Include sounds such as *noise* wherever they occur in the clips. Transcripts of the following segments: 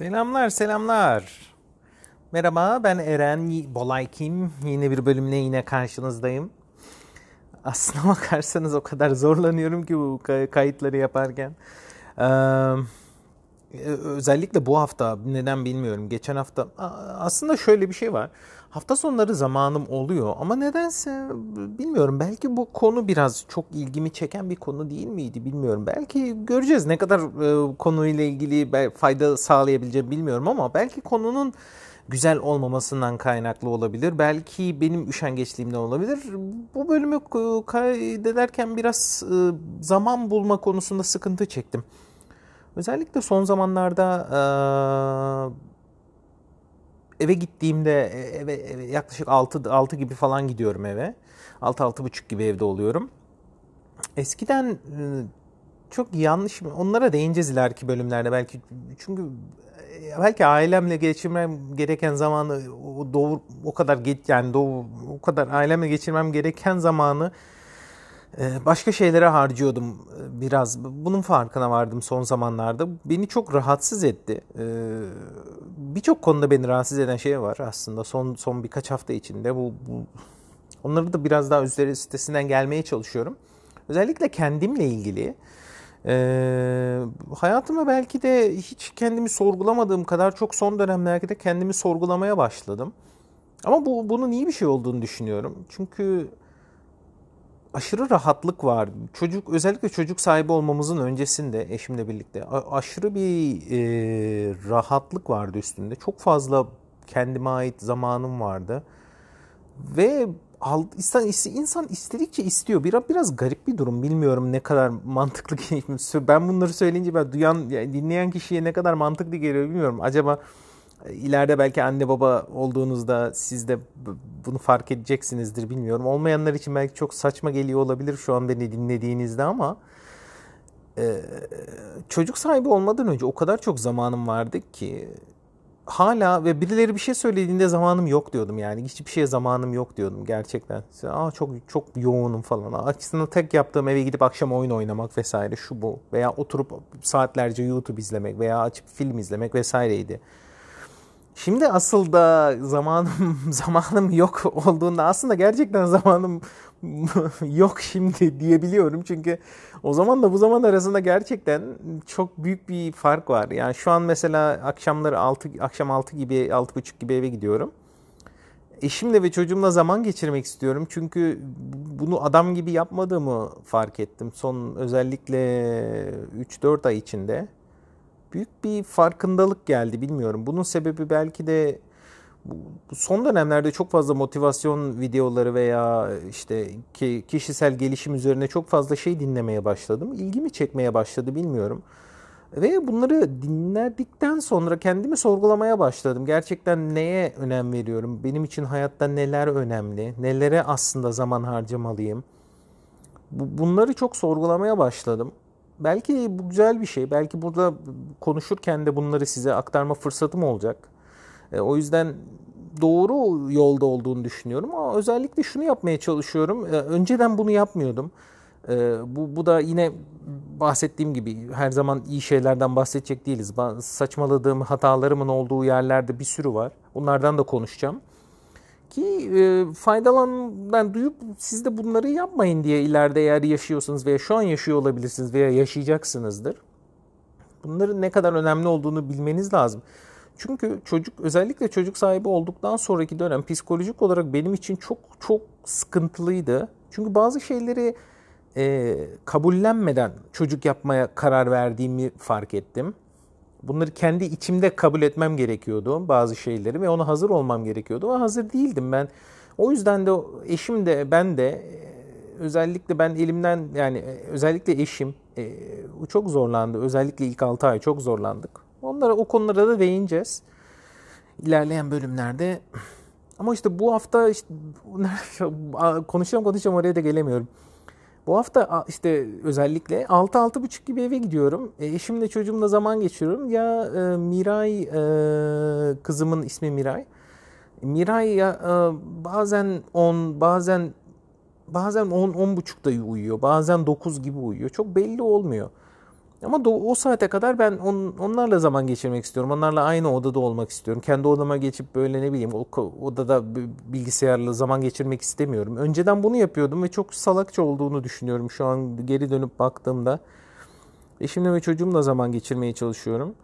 Selamlar selamlar. Merhaba ben Eren Bolaykin. Yeni bir bölümle yine karşınızdayım. Aslına *laughs* bakarsanız o kadar zorlanıyorum ki bu kayıtları yaparken. Ee, özellikle bu hafta neden bilmiyorum. Geçen hafta aslında şöyle bir şey var. Hafta sonları zamanım oluyor ama nedense bilmiyorum. Belki bu konu biraz çok ilgimi çeken bir konu değil miydi bilmiyorum. Belki göreceğiz ne kadar e, konuyla ilgili fayda sağlayabileceğim bilmiyorum ama belki konunun güzel olmamasından kaynaklı olabilir. Belki benim üşengeçliğimden olabilir. Bu bölümü kaydederken biraz e, zaman bulma konusunda sıkıntı çektim. Özellikle son zamanlarda e, eve gittiğimde e, eve, eve yaklaşık 6 6 gibi falan gidiyorum eve. 6 6 buçuk gibi evde oluyorum. Eskiden e, çok yanlış onlara değineceğiz ileriki bölümlerde belki çünkü belki ailemle geçirmem gereken zamanı o doğru o kadar geç yani doğu o kadar ailemle geçirmem gereken zamanı başka şeylere harcıyordum e, biraz. Bunun farkına vardım son zamanlarda. Beni çok rahatsız etti. Ee, birçok konuda beni rahatsız eden şey var aslında son son birkaç hafta içinde. Bu, bu onları da biraz daha üzeri sitesinden gelmeye çalışıyorum. Özellikle kendimle ilgili. Ee, hayatımda belki de hiç kendimi sorgulamadığım kadar çok son dönemlerde de kendimi sorgulamaya başladım. Ama bu bunun iyi bir şey olduğunu düşünüyorum. Çünkü aşırı rahatlık var. Çocuk özellikle çocuk sahibi olmamızın öncesinde eşimle birlikte aşırı bir e, rahatlık vardı üstünde. Çok fazla kendime ait zamanım vardı. Ve insan, insan istedikçe istiyor. Biraz, biraz garip bir durum. Bilmiyorum ne kadar mantıklı. Ben bunları söyleyince ben duyan, dinleyen kişiye ne kadar mantıklı geliyor bilmiyorum. Acaba İleride belki anne baba olduğunuzda siz de bunu fark edeceksinizdir bilmiyorum. Olmayanlar için belki çok saçma geliyor olabilir şu an beni dinlediğinizde ama e, çocuk sahibi olmadan önce o kadar çok zamanım vardı ki hala ve birileri bir şey söylediğinde zamanım yok diyordum yani hiçbir şeye zamanım yok diyordum gerçekten. Aa çok çok yoğunum falan. Aslında tek yaptığım eve gidip akşam oyun oynamak vesaire şu bu veya oturup saatlerce YouTube izlemek veya açıp film izlemek vesaireydi. Şimdi asıl da zamanım *laughs* zamanım yok olduğunda aslında gerçekten zamanım *laughs* yok şimdi diyebiliyorum. Çünkü o zaman da bu zaman arasında gerçekten çok büyük bir fark var. Yani şu an mesela akşamları 6 akşam 6 gibi 6.30 gibi eve gidiyorum. Eşimle ve çocuğumla zaman geçirmek istiyorum. Çünkü bunu adam gibi yapmadığımı fark ettim. Son özellikle 3-4 ay içinde büyük bir farkındalık geldi bilmiyorum. Bunun sebebi belki de son dönemlerde çok fazla motivasyon videoları veya işte kişisel gelişim üzerine çok fazla şey dinlemeye başladım. İlgimi çekmeye başladı bilmiyorum. Ve bunları dinledikten sonra kendimi sorgulamaya başladım. Gerçekten neye önem veriyorum? Benim için hayatta neler önemli? Nelere aslında zaman harcamalıyım? Bunları çok sorgulamaya başladım. Belki bu güzel bir şey. Belki burada konuşurken de bunları size aktarma fırsatım olacak. E, o yüzden doğru yolda olduğunu düşünüyorum ama özellikle şunu yapmaya çalışıyorum. E, önceden bunu yapmıyordum. E, bu, bu da yine bahsettiğim gibi her zaman iyi şeylerden bahsedecek değiliz. Saçmaladığım hatalarımın olduğu yerlerde bir sürü var. Bunlardan da konuşacağım ki e, faydalandan duyup siz de bunları yapmayın diye ileride eğer yaşıyorsanız veya şu an yaşıyor olabilirsiniz veya yaşayacaksınızdır. Bunların ne kadar önemli olduğunu bilmeniz lazım. Çünkü çocuk özellikle çocuk sahibi olduktan sonraki dönem psikolojik olarak benim için çok çok sıkıntılıydı. Çünkü bazı şeyleri e, kabullenmeden çocuk yapmaya karar verdiğimi fark ettim. Bunları kendi içimde kabul etmem gerekiyordu bazı şeyleri ve ona hazır olmam gerekiyordu. Ama hazır değildim ben. O yüzden de eşim de ben de e, özellikle ben elimden yani e, özellikle eşim e, çok zorlandı. Özellikle ilk 6 ay çok zorlandık. Onlara o konulara da değineceğiz. ilerleyen bölümlerde. Ama işte bu hafta işte *laughs* konuşacağım konuşacağım oraya da gelemiyorum. Bu hafta işte özellikle 6-6.30 gibi eve gidiyorum. E, eşimle çocuğumla zaman geçiriyorum. Ya e, Miray, e, kızımın ismi Miray. Miray ya e, bazen 10, bazen bazen 10 10 buçukta uyuyor. Bazen 9 gibi uyuyor. Çok belli olmuyor. Ama o saate kadar ben on, onlarla zaman geçirmek istiyorum. Onlarla aynı odada olmak istiyorum. Kendi odama geçip böyle ne bileyim o odada bilgisayarla zaman geçirmek istemiyorum. Önceden bunu yapıyordum ve çok salakça olduğunu düşünüyorum şu an geri dönüp baktığımda. Eşimle ve çocuğumla zaman geçirmeye çalışıyorum.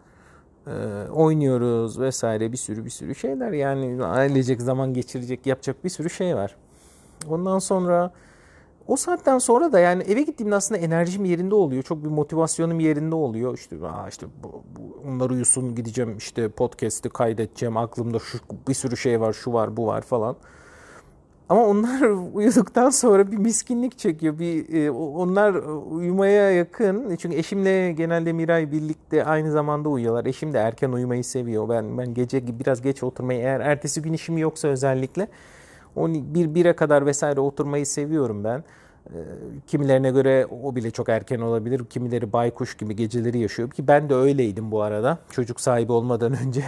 Ee, oynuyoruz vesaire bir sürü bir sürü şeyler. Yani ailecek zaman geçirecek yapacak bir sürü şey var. Ondan sonra o saatten sonra da yani eve gittiğimde aslında enerjim yerinde oluyor. Çok bir motivasyonum yerinde oluyor. İşte aa işte bu, bu, onlar uyusun gideceğim işte podcast'i kaydedeceğim. Aklımda şu bir sürü şey var, şu var, bu var falan. Ama onlar *laughs* uyuduktan sonra bir miskinlik çekiyor. Bir e, onlar uyumaya yakın. Çünkü eşimle genelde Miray birlikte aynı zamanda uyuyorlar. Eşim de erken uyumayı seviyor. Ben ben gece biraz geç oturmayı eğer ertesi gün işim yoksa özellikle bir bire kadar vesaire oturmayı seviyorum ben. Ee, kimilerine göre o bile çok erken olabilir. Kimileri baykuş gibi geceleri yaşıyor ki ben de öyleydim bu arada. Çocuk sahibi olmadan *laughs* önce.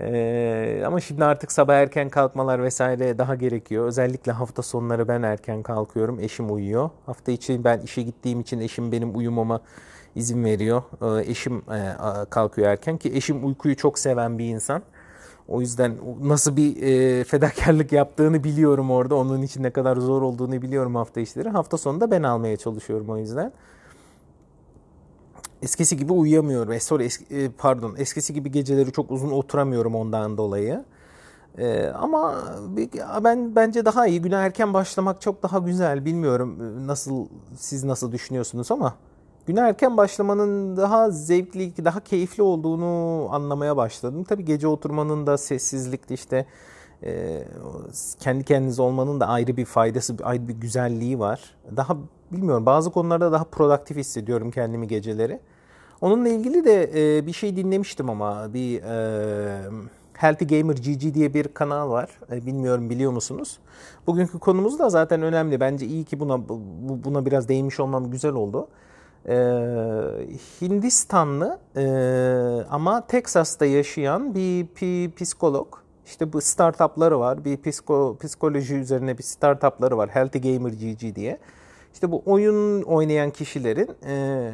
Ee, ama şimdi artık sabah erken kalkmalar vesaire daha gerekiyor. Özellikle hafta sonları ben erken kalkıyorum. Eşim uyuyor. Hafta içi ben işe gittiğim için eşim benim uyumama izin veriyor. Ee, eşim e, kalkıyor erken ki eşim uykuyu çok seven bir insan. O yüzden nasıl bir e, fedakarlık yaptığını biliyorum orada. Onun için ne kadar zor olduğunu biliyorum hafta işleri. Hafta sonunda ben almaya çalışıyorum o yüzden. Eskisi gibi uyuyamıyorum. E, sorry, eski, e, pardon. Eskisi gibi geceleri çok uzun oturamıyorum ondan dolayı. E, ama ben bence daha iyi. Güne erken başlamak çok daha güzel. Bilmiyorum e, nasıl siz nasıl düşünüyorsunuz ama güne erken başlamanın daha zevkli, daha keyifli olduğunu anlamaya başladım. Tabii gece oturmanın da sessizlikte işte e, kendi kendiniz olmanın da ayrı bir faydası, ayrı bir güzelliği var. Daha bilmiyorum bazı konularda daha produktif hissediyorum kendimi geceleri. Onunla ilgili de e, bir şey dinlemiştim ama bir e, Healthy Gamer GG diye bir kanal var. Bilmiyorum biliyor musunuz? Bugünkü konumuz da zaten önemli. Bence iyi ki buna buna biraz değinmiş olmam güzel oldu e, Hindistanlı e, ama Texas'ta yaşayan bir, bir psikolog. İşte bu startupları var. Bir psiko, psikoloji üzerine bir startupları var. Healthy Gamer GG diye. İşte bu oyun oynayan kişilerin e,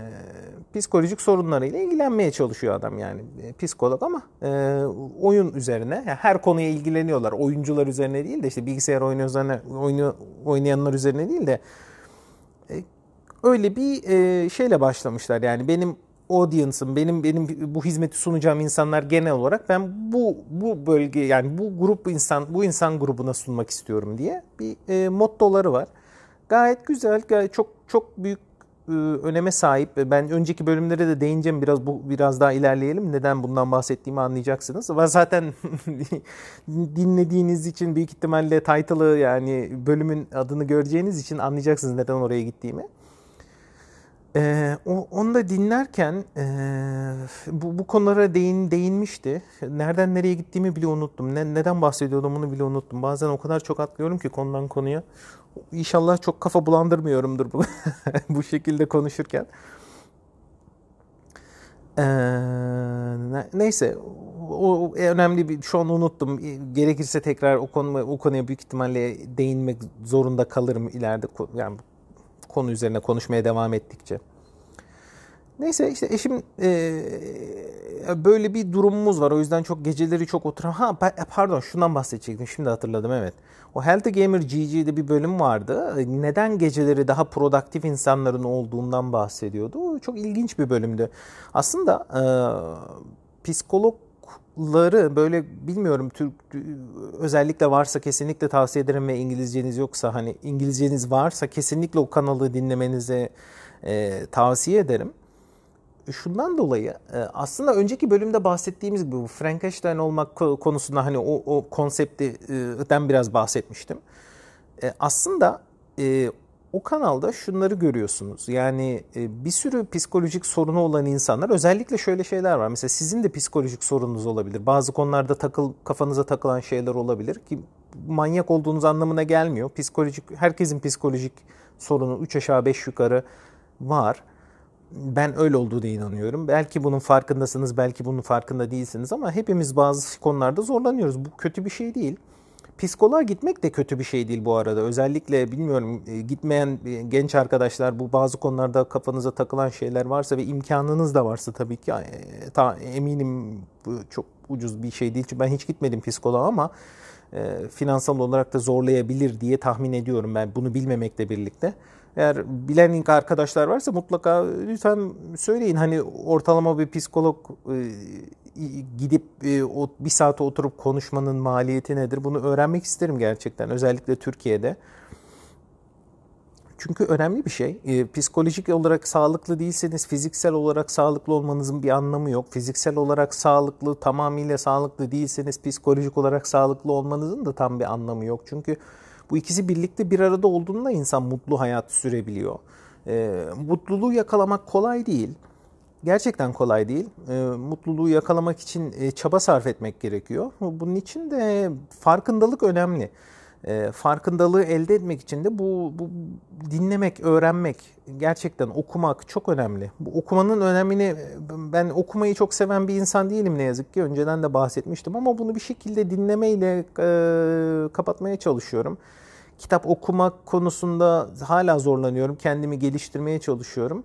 psikolojik sorunlarıyla ilgilenmeye çalışıyor adam yani e, psikolog ama e, oyun üzerine yani her konuya ilgileniyorlar. Oyuncular üzerine değil de işte bilgisayar oyunu üzerine oyunu oynayanlar üzerine değil de öyle bir e, şeyle başlamışlar. Yani benim audience'ım, benim benim bu hizmeti sunacağım insanlar genel olarak ben bu bu bölge yani bu grup insan bu insan grubuna sunmak istiyorum diye bir e, mottoları var. Gayet güzel, gayet çok çok büyük e, öneme sahip. Ben önceki bölümlere de değineceğim biraz bu biraz daha ilerleyelim. Neden bundan bahsettiğimi anlayacaksınız. Ve zaten *laughs* dinlediğiniz için büyük ihtimalle title'ı yani bölümün adını göreceğiniz için anlayacaksınız neden oraya gittiğimi. O, onu da dinlerken e, bu, bu konulara değin, değinmişti. Nereden nereye gittiğimi bile unuttum. Ne, neden bahsediyordum onu bile unuttum. Bazen o kadar çok atlıyorum ki konudan konuya. İnşallah çok kafa bulandırmıyorumdur bu, *laughs* bu şekilde konuşurken. Ee, neyse o önemli bir şu an unuttum. Gerekirse tekrar o konu o konuya büyük ihtimalle değinmek zorunda kalırım ileride. Yani konu üzerine konuşmaya devam ettikçe. Neyse işte eşim e, böyle bir durumumuz var. O yüzden çok geceleri çok oturan. Ha e, pardon şundan bahsedecektim. Şimdi hatırladım evet. O Healthy Gamer GG'de bir bölüm vardı. Neden geceleri daha produktif insanların olduğundan bahsediyordu. Çok ilginç bir bölümdü. Aslında e, psikolog ları böyle bilmiyorum Türk özellikle varsa kesinlikle tavsiye ederim ve İngilizceniz yoksa hani İngilizceniz varsa kesinlikle o kanalı dinlemenizi e, tavsiye ederim. Şundan dolayı e, aslında önceki bölümde bahsettiğimiz gibi bu Frankenstein olmak konusunda hani o, o konseptten biraz bahsetmiştim. E, aslında e, o kanalda şunları görüyorsunuz. Yani e, bir sürü psikolojik sorunu olan insanlar özellikle şöyle şeyler var. Mesela sizin de psikolojik sorununuz olabilir. Bazı konularda takıl kafanıza takılan şeyler olabilir ki manyak olduğunuz anlamına gelmiyor. Psikolojik herkesin psikolojik sorunu 3 aşağı 5 yukarı var. Ben öyle olduğuna inanıyorum. Belki bunun farkındasınız, belki bunun farkında değilsiniz ama hepimiz bazı konularda zorlanıyoruz. Bu kötü bir şey değil psikoloğa gitmek de kötü bir şey değil bu arada. Özellikle bilmiyorum e, gitmeyen e, genç arkadaşlar bu bazı konularda kafanıza takılan şeyler varsa ve imkanınız da varsa tabii ki e, ta, eminim bu çok ucuz bir şey değil. Çünkü ben hiç gitmedim psikoloğa ama e, finansal olarak da zorlayabilir diye tahmin ediyorum ben bunu bilmemekle birlikte. Eğer bilen arkadaşlar varsa mutlaka lütfen söyleyin. Hani ortalama bir psikolog e, gidip e, bir saate oturup konuşmanın maliyeti nedir? Bunu öğrenmek isterim gerçekten. Özellikle Türkiye'de. Çünkü önemli bir şey. E, psikolojik olarak sağlıklı değilseniz fiziksel olarak sağlıklı olmanızın bir anlamı yok. Fiziksel olarak sağlıklı, tamamıyla sağlıklı değilseniz psikolojik olarak sağlıklı olmanızın da tam bir anlamı yok. Çünkü bu ikisi birlikte bir arada olduğunda insan mutlu hayat sürebiliyor. E, mutluluğu yakalamak kolay değil. Gerçekten kolay değil. E, mutluluğu yakalamak için e, çaba sarf etmek gerekiyor. Bunun için de farkındalık önemli. E, farkındalığı elde etmek için de bu, bu dinlemek, öğrenmek, gerçekten okumak çok önemli. Bu okumanın önemini ben okumayı çok seven bir insan değilim ne yazık ki. Önceden de bahsetmiştim ama bunu bir şekilde dinlemeyle e, kapatmaya çalışıyorum. Kitap okumak konusunda hala zorlanıyorum. Kendimi geliştirmeye çalışıyorum.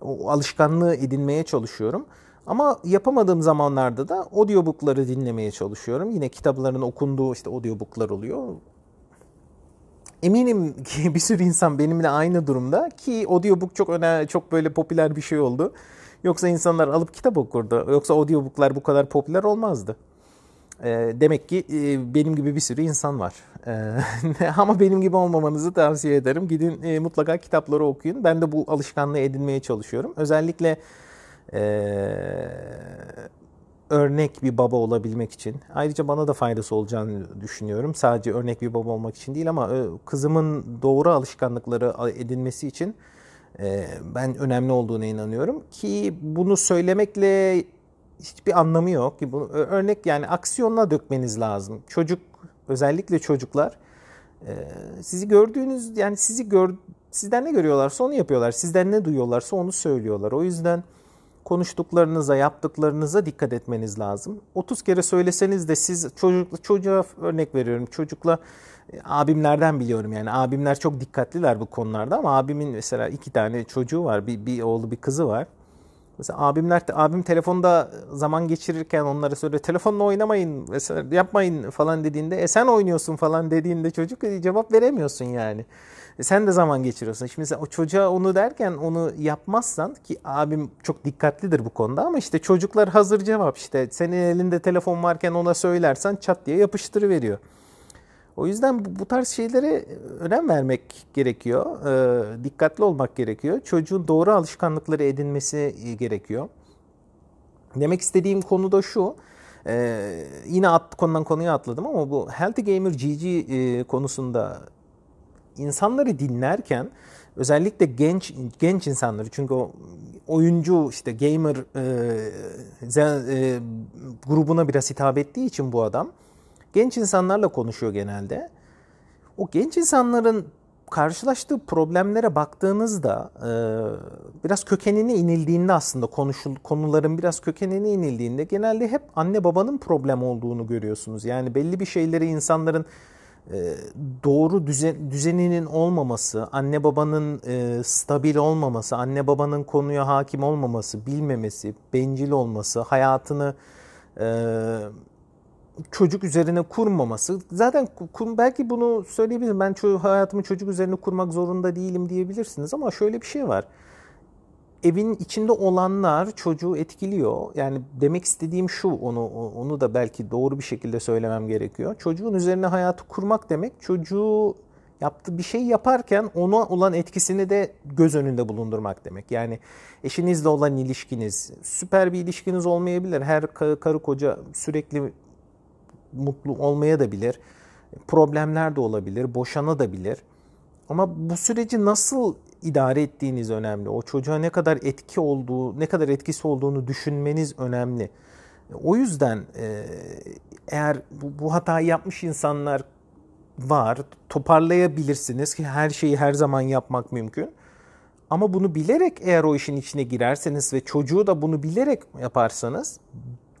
O alışkanlığı edinmeye çalışıyorum. Ama yapamadığım zamanlarda da audiobookları dinlemeye çalışıyorum. Yine kitapların okunduğu işte audiobooklar oluyor. Eminim ki *laughs* bir sürü insan benimle aynı durumda ki audiobook çok önemli, çok böyle popüler bir şey oldu. Yoksa insanlar alıp kitap okurdu. Yoksa audiobooklar bu kadar popüler olmazdı. E, demek ki e, benim gibi bir sürü insan var. E, *laughs* ama benim gibi olmamanızı tavsiye ederim. Gidin e, mutlaka kitapları okuyun. Ben de bu alışkanlığı edinmeye çalışıyorum. Özellikle e, örnek bir baba olabilmek için. Ayrıca bana da faydası olacağını düşünüyorum. Sadece örnek bir baba olmak için değil ama kızımın doğru alışkanlıkları edinmesi için ben önemli olduğuna inanıyorum. Ki bunu söylemekle hiçbir anlamı yok. ki Bu örnek yani aksiyonla dökmeniz lazım. Çocuk özellikle çocuklar sizi gördüğünüz yani sizi gör sizden ne görüyorlarsa onu yapıyorlar. Sizden ne duyuyorlarsa onu söylüyorlar. O yüzden konuştuklarınıza, yaptıklarınıza dikkat etmeniz lazım. 30 kere söyleseniz de siz çocuk çocuğa örnek veriyorum. Çocukla e, abimlerden biliyorum yani abimler çok dikkatliler bu konularda ama abimin mesela iki tane çocuğu var. Bir, bir oğlu bir kızı var. Mesela abimler abim telefonda zaman geçirirken onlara söyle telefonla oynamayın mesela yapmayın falan dediğinde e sen oynuyorsun falan dediğinde çocuk e, cevap veremiyorsun yani. E sen de zaman geçiriyorsun. Şimdi o çocuğa onu derken onu yapmazsan ki abim çok dikkatlidir bu konuda ama işte çocuklar hazır cevap işte senin elinde telefon varken ona söylersen çat diye yapıştırıveriyor. veriyor. O yüzden bu, tarz şeylere önem vermek gerekiyor. E, dikkatli olmak gerekiyor. Çocuğun doğru alışkanlıkları edinmesi gerekiyor. Demek istediğim konu da şu. Ee, yine at, konudan konuya atladım ama bu Healthy Gamer GG e, konusunda insanları dinlerken özellikle genç genç insanları çünkü o oyuncu işte gamer e, e, grubuna biraz hitap ettiği için bu adam genç insanlarla konuşuyor genelde. O genç insanların karşılaştığı problemlere baktığınızda e, biraz kökenine inildiğinde aslında konuşul konuların biraz kökenine inildiğinde genelde hep anne babanın problem olduğunu görüyorsunuz. Yani belli bir şeyleri insanların e, doğru düzen, düzeninin olmaması, anne babanın e, stabil olmaması, anne babanın konuya hakim olmaması, bilmemesi, bencil olması, hayatını çocuk üzerine kurmaması. Zaten belki bunu söyleyebilirim. Ben hayatımı çocuk üzerine kurmak zorunda değilim diyebilirsiniz ama şöyle bir şey var. Evin içinde olanlar çocuğu etkiliyor. Yani demek istediğim şu, onu onu da belki doğru bir şekilde söylemem gerekiyor. Çocuğun üzerine hayatı kurmak demek çocuğu yaptığı bir şey yaparken ona olan etkisini de göz önünde bulundurmak demek. Yani eşinizle olan ilişkiniz süper bir ilişkiniz olmayabilir. Her karı koca sürekli mutlu olmaya da bilir. Problemler de olabilir, boşana da bilir. Ama bu süreci nasıl idare ettiğiniz önemli. O çocuğa ne kadar etki olduğu, ne kadar etkisi olduğunu düşünmeniz önemli. O yüzden e, eğer bu, bu hatayı yapmış insanlar var, toparlayabilirsiniz ki her şeyi her zaman yapmak mümkün. Ama bunu bilerek eğer o işin içine girerseniz ve çocuğu da bunu bilerek yaparsanız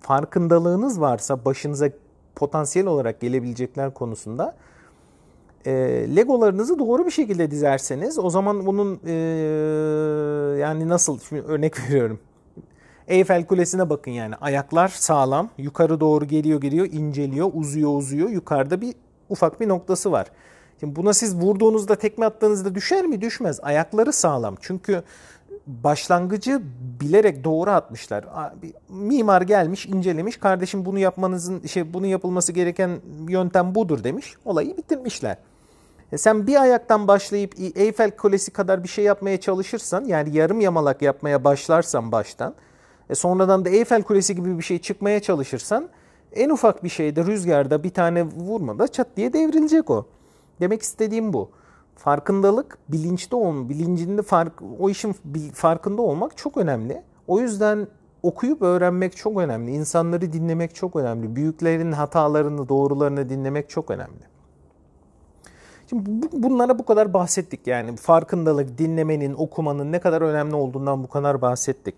farkındalığınız varsa başınıza potansiyel olarak gelebilecekler konusunda e, Legolarınızı doğru bir şekilde dizerseniz o zaman bunun e, yani nasıl şimdi örnek *laughs* veriyorum. Eyfel Kulesi'ne bakın yani ayaklar sağlam yukarı doğru geliyor geliyor inceliyor uzuyor uzuyor yukarıda bir ufak bir noktası var. Şimdi buna siz vurduğunuzda tekme attığınızda düşer mi? Düşmez. Ayakları sağlam. Çünkü başlangıcı bilerek doğru atmışlar. Mimar gelmiş, incelemiş. Kardeşim bunu yapmanızın şey bunu yapılması gereken yöntem budur demiş. Olayı bitirmişler. E sen bir ayaktan başlayıp Eyfel Kulesi kadar bir şey yapmaya çalışırsan yani yarım yamalak yapmaya başlarsan baştan e sonradan da Eyfel Kulesi gibi bir şey çıkmaya çalışırsan en ufak bir şeyde rüzgarda bir tane vurmada çat diye devrilecek o. Demek istediğim bu. Farkındalık, bilinçli olma, bilincinde fark, o işin farkında olmak çok önemli. O yüzden okuyup öğrenmek çok önemli. İnsanları dinlemek çok önemli. Büyüklerin hatalarını, doğrularını dinlemek çok önemli. Şimdi bu, bunlara bu kadar bahsettik yani farkındalık, dinlemenin, okumanın ne kadar önemli olduğundan bu kadar bahsettik.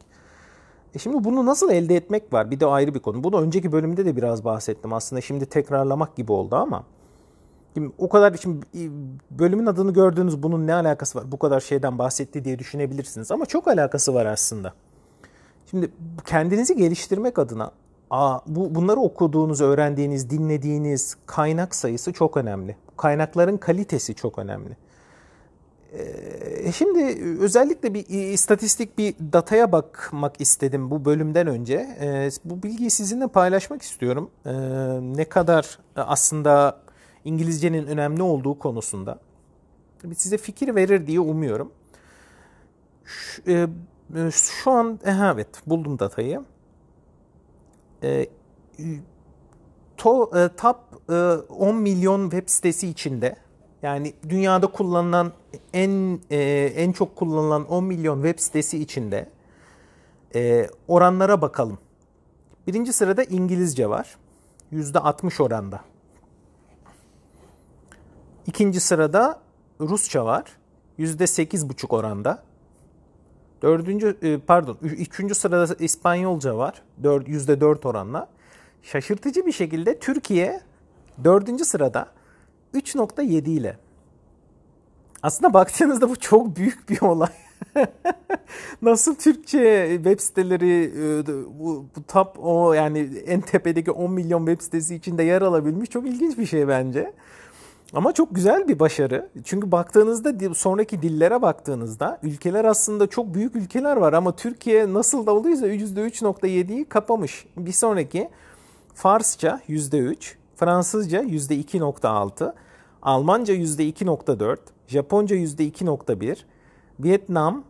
E şimdi bunu nasıl elde etmek var bir de ayrı bir konu. Bunu önceki bölümde de biraz bahsettim aslında şimdi tekrarlamak gibi oldu ama. Şimdi o kadar şimdi bölümün adını gördüğünüz bunun ne alakası var? Bu kadar şeyden bahsetti diye düşünebilirsiniz ama çok alakası var aslında. Şimdi kendinizi geliştirmek adına bu bunları okuduğunuz, öğrendiğiniz, dinlediğiniz kaynak sayısı çok önemli. Kaynakların kalitesi çok önemli. Ee, şimdi özellikle bir istatistik bir dataya bakmak istedim bu bölümden önce. Bu bilgiyi sizinle paylaşmak istiyorum. Ne kadar aslında İngilizcenin önemli olduğu konusunda size fikir verir diye umuyorum. Şu, e, şu an evet buldum datayı. To, e, top 10 e, milyon web sitesi içinde yani dünyada kullanılan en en çok kullanılan 10 milyon web sitesi içinde oranlara bakalım. Birinci sırada İngilizce var. %60 oranda. İkinci sırada Rusça var. %8,5 oranda. Dördüncü, e, pardon, üçüncü sırada İspanyolca var. %4 oranla. Şaşırtıcı bir şekilde Türkiye dördüncü sırada 3.7 ile. Aslında baktığınızda bu çok büyük bir olay. *laughs* Nasıl Türkçe web siteleri e, bu, bu top o yani en tepedeki 10 milyon web sitesi içinde yer alabilmiş çok ilginç bir şey bence. Ama çok güzel bir başarı. Çünkü baktığınızda sonraki dillere baktığınızda ülkeler aslında çok büyük ülkeler var ama Türkiye nasıl da olduysa %3.7'yi kapamış. Bir sonraki Farsça %3, Fransızca %2.6, Almanca %2.4, Japonca %2.1, Vietnam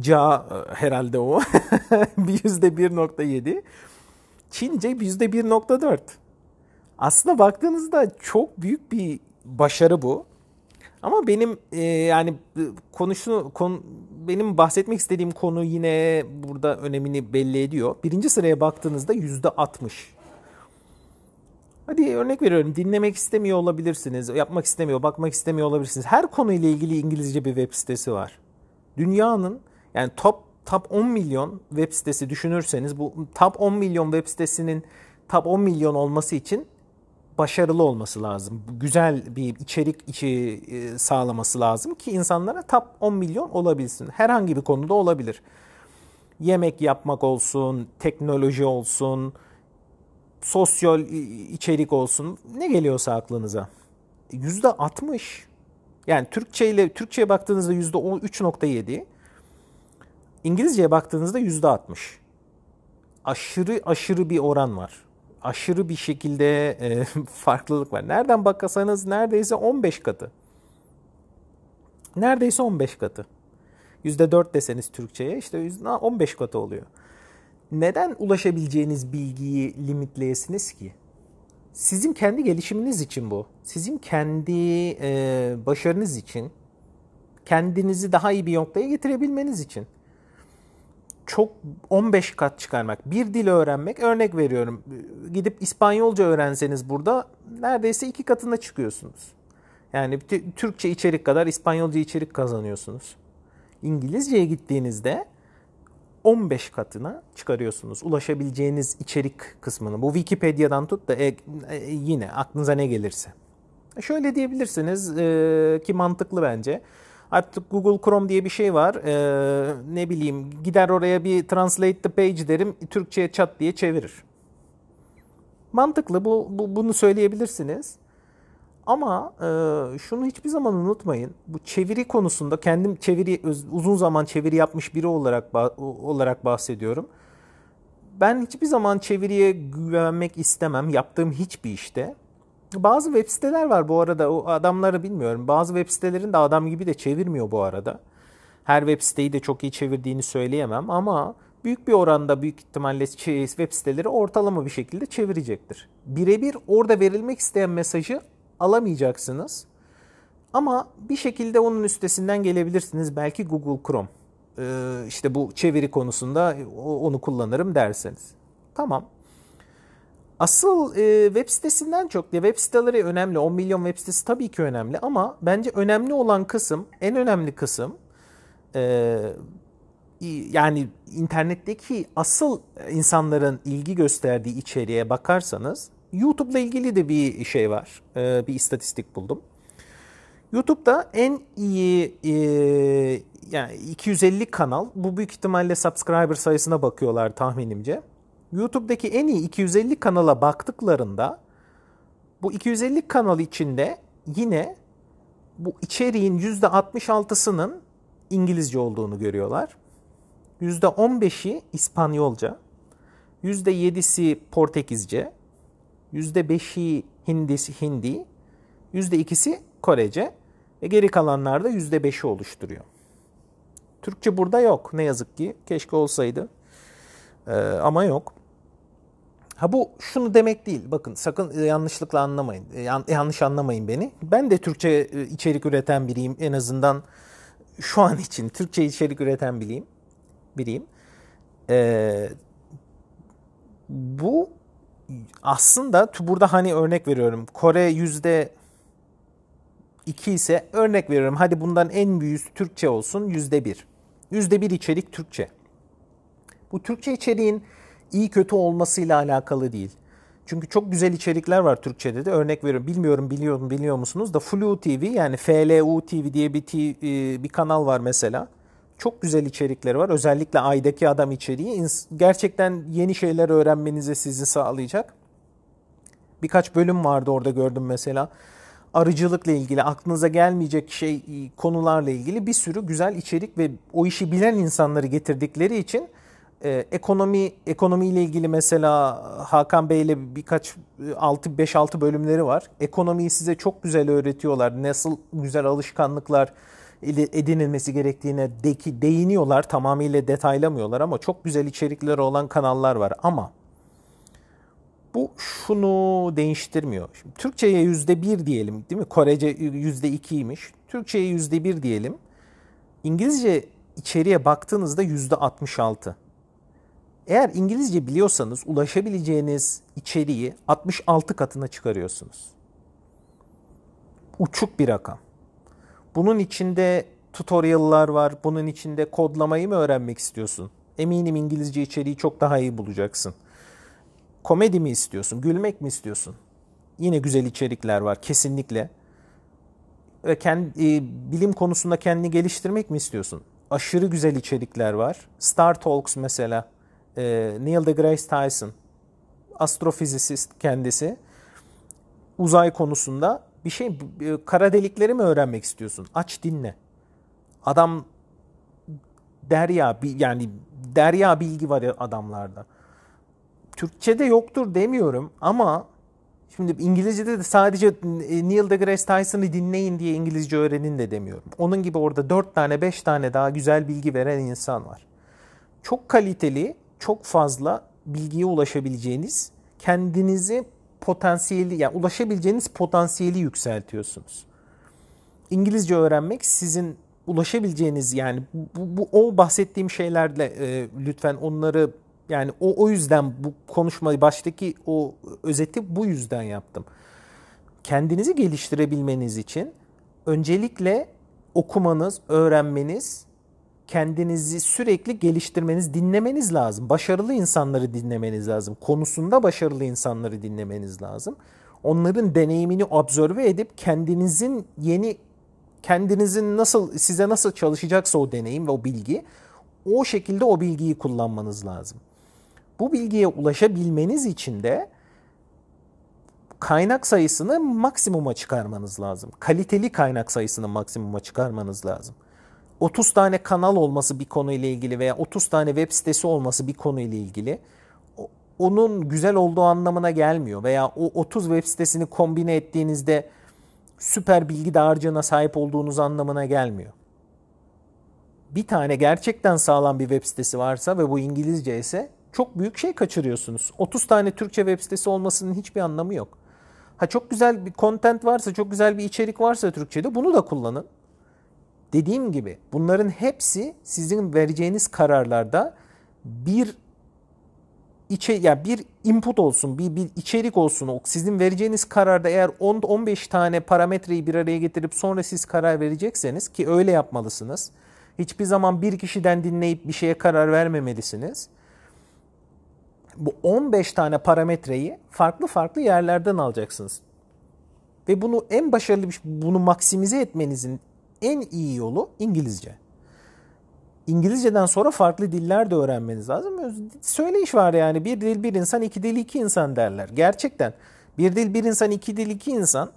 ca herhalde o *laughs* %1.7, Çince %1.4. Aslında baktığınızda çok büyük bir başarı bu. Ama benim e, yani konuşu konu, benim bahsetmek istediğim konu yine burada önemini belli ediyor. Birinci sıraya baktığınızda yüzde 60. Hadi örnek veriyorum dinlemek istemiyor olabilirsiniz, yapmak istemiyor, bakmak istemiyor olabilirsiniz. Her konuyla ilgili İngilizce bir web sitesi var. Dünyanın yani top top 10 milyon web sitesi düşünürseniz bu top 10 milyon web sitesinin top 10 milyon olması için başarılı olması lazım. Güzel bir içerik e, sağlaması lazım ki insanlara top 10 milyon olabilsin. Herhangi bir konuda olabilir. Yemek yapmak olsun, teknoloji olsun, sosyal içerik olsun. Ne geliyorsa aklınıza. Yüzde 60. Yani Türkçe ile Türkçe'ye baktığınızda yüzde 3.7. İngilizce'ye baktığınızda yüzde 60. Aşırı aşırı bir oran var aşırı bir şekilde e, *laughs* farklılık var. Nereden bakasanız neredeyse 15 katı. Neredeyse 15 katı. %4 deseniz Türkçe'ye işte 15 katı oluyor. Neden ulaşabileceğiniz bilgiyi limitleyesiniz ki? Sizin kendi gelişiminiz için bu. Sizin kendi e, başarınız için. Kendinizi daha iyi bir noktaya getirebilmeniz için çok 15 kat çıkarmak, bir dil öğrenmek örnek veriyorum. Gidip İspanyolca öğrenseniz burada neredeyse iki katına çıkıyorsunuz. Yani Türkçe içerik kadar İspanyolca içerik kazanıyorsunuz. İngilizceye gittiğinizde 15 katına çıkarıyorsunuz. Ulaşabileceğiniz içerik kısmını. Bu Wikipedia'dan tut da e, e, yine aklınıza ne gelirse. Şöyle diyebilirsiniz e, ki mantıklı bence. Artık Google Chrome diye bir şey var. E, ne bileyim gider oraya bir translate the page derim. Türkçe'ye çat diye çevirir. Mantıklı bu, bu bunu söyleyebilirsiniz. Ama e, şunu hiçbir zaman unutmayın. Bu çeviri konusunda kendim çeviri uzun zaman çeviri yapmış biri olarak olarak bahsediyorum. Ben hiçbir zaman çeviriye güvenmek istemem yaptığım hiçbir işte. Bazı web siteler var bu arada. O adamları bilmiyorum. Bazı web sitelerin de adam gibi de çevirmiyor bu arada. Her web siteyi de çok iyi çevirdiğini söyleyemem ama büyük bir oranda büyük ihtimalle web siteleri ortalama bir şekilde çevirecektir. Birebir orada verilmek isteyen mesajı alamayacaksınız. Ama bir şekilde onun üstesinden gelebilirsiniz. Belki Google Chrome. İşte bu çeviri konusunda onu kullanırım derseniz. Tamam. Asıl e, web sitesinden çok diye web siteleri önemli. 10 milyon web sitesi tabii ki önemli ama bence önemli olan kısım, en önemli kısım e, yani internetteki asıl insanların ilgi gösterdiği içeriğe bakarsanız YouTube'la ilgili de bir şey var. E, bir istatistik buldum. YouTube'da en iyi e, yani 250 kanal bu büyük ihtimalle subscriber sayısına bakıyorlar tahminimce. YouTube'daki en iyi 250 kanala baktıklarında bu 250 kanal içinde yine bu içeriğin %66'sının İngilizce olduğunu görüyorlar. %15'i İspanyolca, %7'si Portekizce, %5'i Hindisi Hindi, %2'si Korece ve geri kalanlar da %5'i oluşturuyor. Türkçe burada yok ne yazık ki. Keşke olsaydı. Ee, ama yok. Ha bu şunu demek değil. Bakın sakın yanlışlıkla anlamayın. Yan, yanlış anlamayın beni. Ben de Türkçe e, içerik üreten biriyim. En azından şu an için Türkçe içerik üreten biriyim. Biriyim. Ee, bu aslında burada hani örnek veriyorum. Kore yüzde iki ise örnek veriyorum. Hadi bundan en büyüğü Türkçe olsun yüzde bir. Yüzde bir içerik Türkçe. Bu Türkçe içeriğin iyi kötü olmasıyla alakalı değil. Çünkü çok güzel içerikler var Türkçe'de de. Örnek veriyorum. Bilmiyorum biliyorum biliyor musunuz da Flu TV yani FLU TV diye bir, e, bir kanal var mesela. Çok güzel içerikleri var. Özellikle Ay'daki Adam içeriği gerçekten yeni şeyler öğrenmenize sizi sağlayacak. Birkaç bölüm vardı orada gördüm mesela. Arıcılıkla ilgili aklınıza gelmeyecek şey e, konularla ilgili bir sürü güzel içerik ve o işi bilen insanları getirdikleri için e, ekonomi ekonomiyle ilgili mesela Hakan Bey ile birkaç 6 5-6 bölümleri var. Ekonomiyi size çok güzel öğretiyorlar. Nasıl güzel alışkanlıklar edinilmesi gerektiğine de, değiniyorlar. Tamamıyla detaylamıyorlar ama çok güzel içerikleri olan kanallar var. Ama bu şunu değiştirmiyor. Şimdi Türkçe'ye yüzde bir diyelim değil mi? Korece yüzde ikiymiş. Türkçe'ye yüzde bir diyelim. İngilizce içeriye baktığınızda yüzde altmış altı. Eğer İngilizce biliyorsanız ulaşabileceğiniz içeriği 66 katına çıkarıyorsunuz. Uçuk bir rakam. Bunun içinde tutorial'lar var. Bunun içinde kodlamayı mı öğrenmek istiyorsun? Eminim İngilizce içeriği çok daha iyi bulacaksın. Komedi mi istiyorsun? Gülmek mi istiyorsun? Yine güzel içerikler var kesinlikle. Ve kendi, e, bilim konusunda kendini geliştirmek mi istiyorsun? Aşırı güzel içerikler var. Star Talks mesela. E, Neil deGrasse Tyson. Astrofizisist kendisi. Uzay konusunda bir şey e, kara delikleri mi öğrenmek istiyorsun? Aç dinle. Adam derya yani derya bilgi var adamlarda. Türkçe'de yoktur demiyorum ama şimdi İngilizce'de de sadece e, Neil deGrasse Tyson'ı dinleyin diye İngilizce öğrenin de demiyorum. Onun gibi orada 4 tane 5 tane daha güzel bilgi veren insan var. Çok kaliteli, çok fazla bilgiye ulaşabileceğiniz, kendinizi potansiyeli yani ulaşabileceğiniz potansiyeli yükseltiyorsunuz. İngilizce öğrenmek sizin ulaşabileceğiniz yani bu, bu o bahsettiğim şeylerle e, lütfen onları yani o o yüzden bu konuşmayı baştaki o özeti bu yüzden yaptım. Kendinizi geliştirebilmeniz için öncelikle okumanız, öğrenmeniz kendinizi sürekli geliştirmeniz, dinlemeniz lazım. Başarılı insanları dinlemeniz lazım. Konusunda başarılı insanları dinlemeniz lazım. Onların deneyimini observe edip kendinizin yeni kendinizin nasıl size nasıl çalışacaksa o deneyim ve o bilgi o şekilde o bilgiyi kullanmanız lazım. Bu bilgiye ulaşabilmeniz için de kaynak sayısını maksimuma çıkarmanız lazım. Kaliteli kaynak sayısını maksimuma çıkarmanız lazım. 30 tane kanal olması bir konuyla ilgili veya 30 tane web sitesi olması bir konuyla ilgili onun güzel olduğu anlamına gelmiyor veya o 30 web sitesini kombine ettiğinizde süper bilgi dağarcığına sahip olduğunuz anlamına gelmiyor. Bir tane gerçekten sağlam bir web sitesi varsa ve bu İngilizce ise çok büyük şey kaçırıyorsunuz. 30 tane Türkçe web sitesi olmasının hiçbir anlamı yok. Ha çok güzel bir content varsa, çok güzel bir içerik varsa Türkçe'de bunu da kullanın. Dediğim gibi bunların hepsi sizin vereceğiniz kararlarda bir içe ya yani bir input olsun, bir bir içerik olsun. Sizin vereceğiniz kararda eğer 10 15 tane parametreyi bir araya getirip sonra siz karar verecekseniz ki öyle yapmalısınız. Hiçbir zaman bir kişiden dinleyip bir şeye karar vermemelisiniz. Bu 15 tane parametreyi farklı farklı yerlerden alacaksınız. Ve bunu en başarılı bir bunu maksimize etmenizin en iyi yolu İngilizce. İngilizceden sonra farklı diller de öğrenmeniz lazım. Söyleyiş var yani bir dil bir insan, iki dil iki insan derler. Gerçekten bir dil bir insan, iki dil iki insan.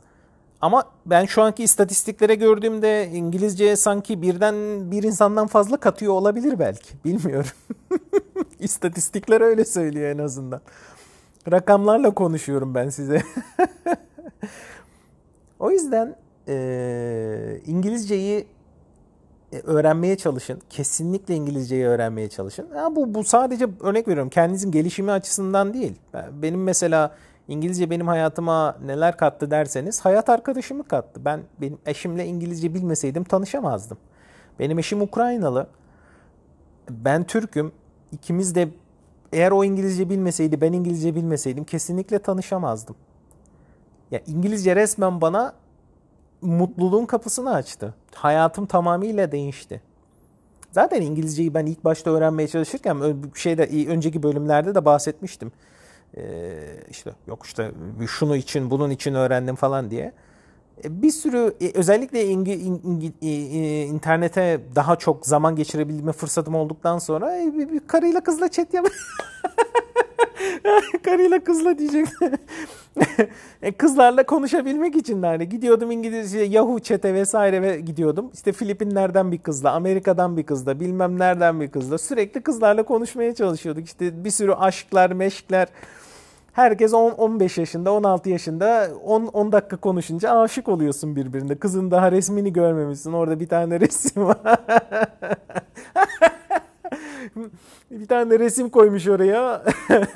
Ama ben şu anki istatistiklere gördüğümde İngilizce sanki birden bir insandan fazla katıyor olabilir belki. Bilmiyorum. *laughs* İstatistikler öyle söylüyor en azından. Rakamlarla konuşuyorum ben size. *laughs* o yüzden e, İngilizceyi öğrenmeye çalışın. Kesinlikle İngilizceyi öğrenmeye çalışın. Ya bu bu sadece örnek veriyorum kendinizin gelişimi açısından değil. Benim mesela İngilizce benim hayatıma neler kattı derseniz hayat arkadaşımı kattı. Ben benim eşimle İngilizce bilmeseydim tanışamazdım. Benim eşim Ukraynalı. Ben Türk'üm. İkimiz de eğer o İngilizce bilmeseydi, ben İngilizce bilmeseydim kesinlikle tanışamazdım. Ya İngilizce resmen bana mutluluğun kapısını açtı. Hayatım tamamıyla değişti. Zaten İngilizceyi ben ilk başta öğrenmeye çalışırken şeyde önceki bölümlerde de bahsetmiştim. Ee, işte yok işte şunu için bunun için öğrendim falan diye. E, bir sürü e, özellikle ingi, ingi, internete daha çok zaman geçirebilme fırsatım olduktan sonra e, bir, bir karıyla kızla chat yap. *laughs* karıyla kızla diyecek. *laughs* Kızlarla konuşabilmek için de hani gidiyordum İngilizce Yahoo chat'e vesaire ve gidiyordum. İşte Filipinler'den bir kızla, Amerika'dan bir kızla, bilmem nereden bir kızla sürekli kızlarla konuşmaya çalışıyorduk. İşte bir sürü aşklar, meşkler. Herkes 10 15 yaşında, 16 yaşında 10 10 dakika konuşunca aşık oluyorsun birbirine. Kızın daha resmini görmemişsin. Orada bir tane resim var. *laughs* *laughs* bir tane resim koymuş oraya.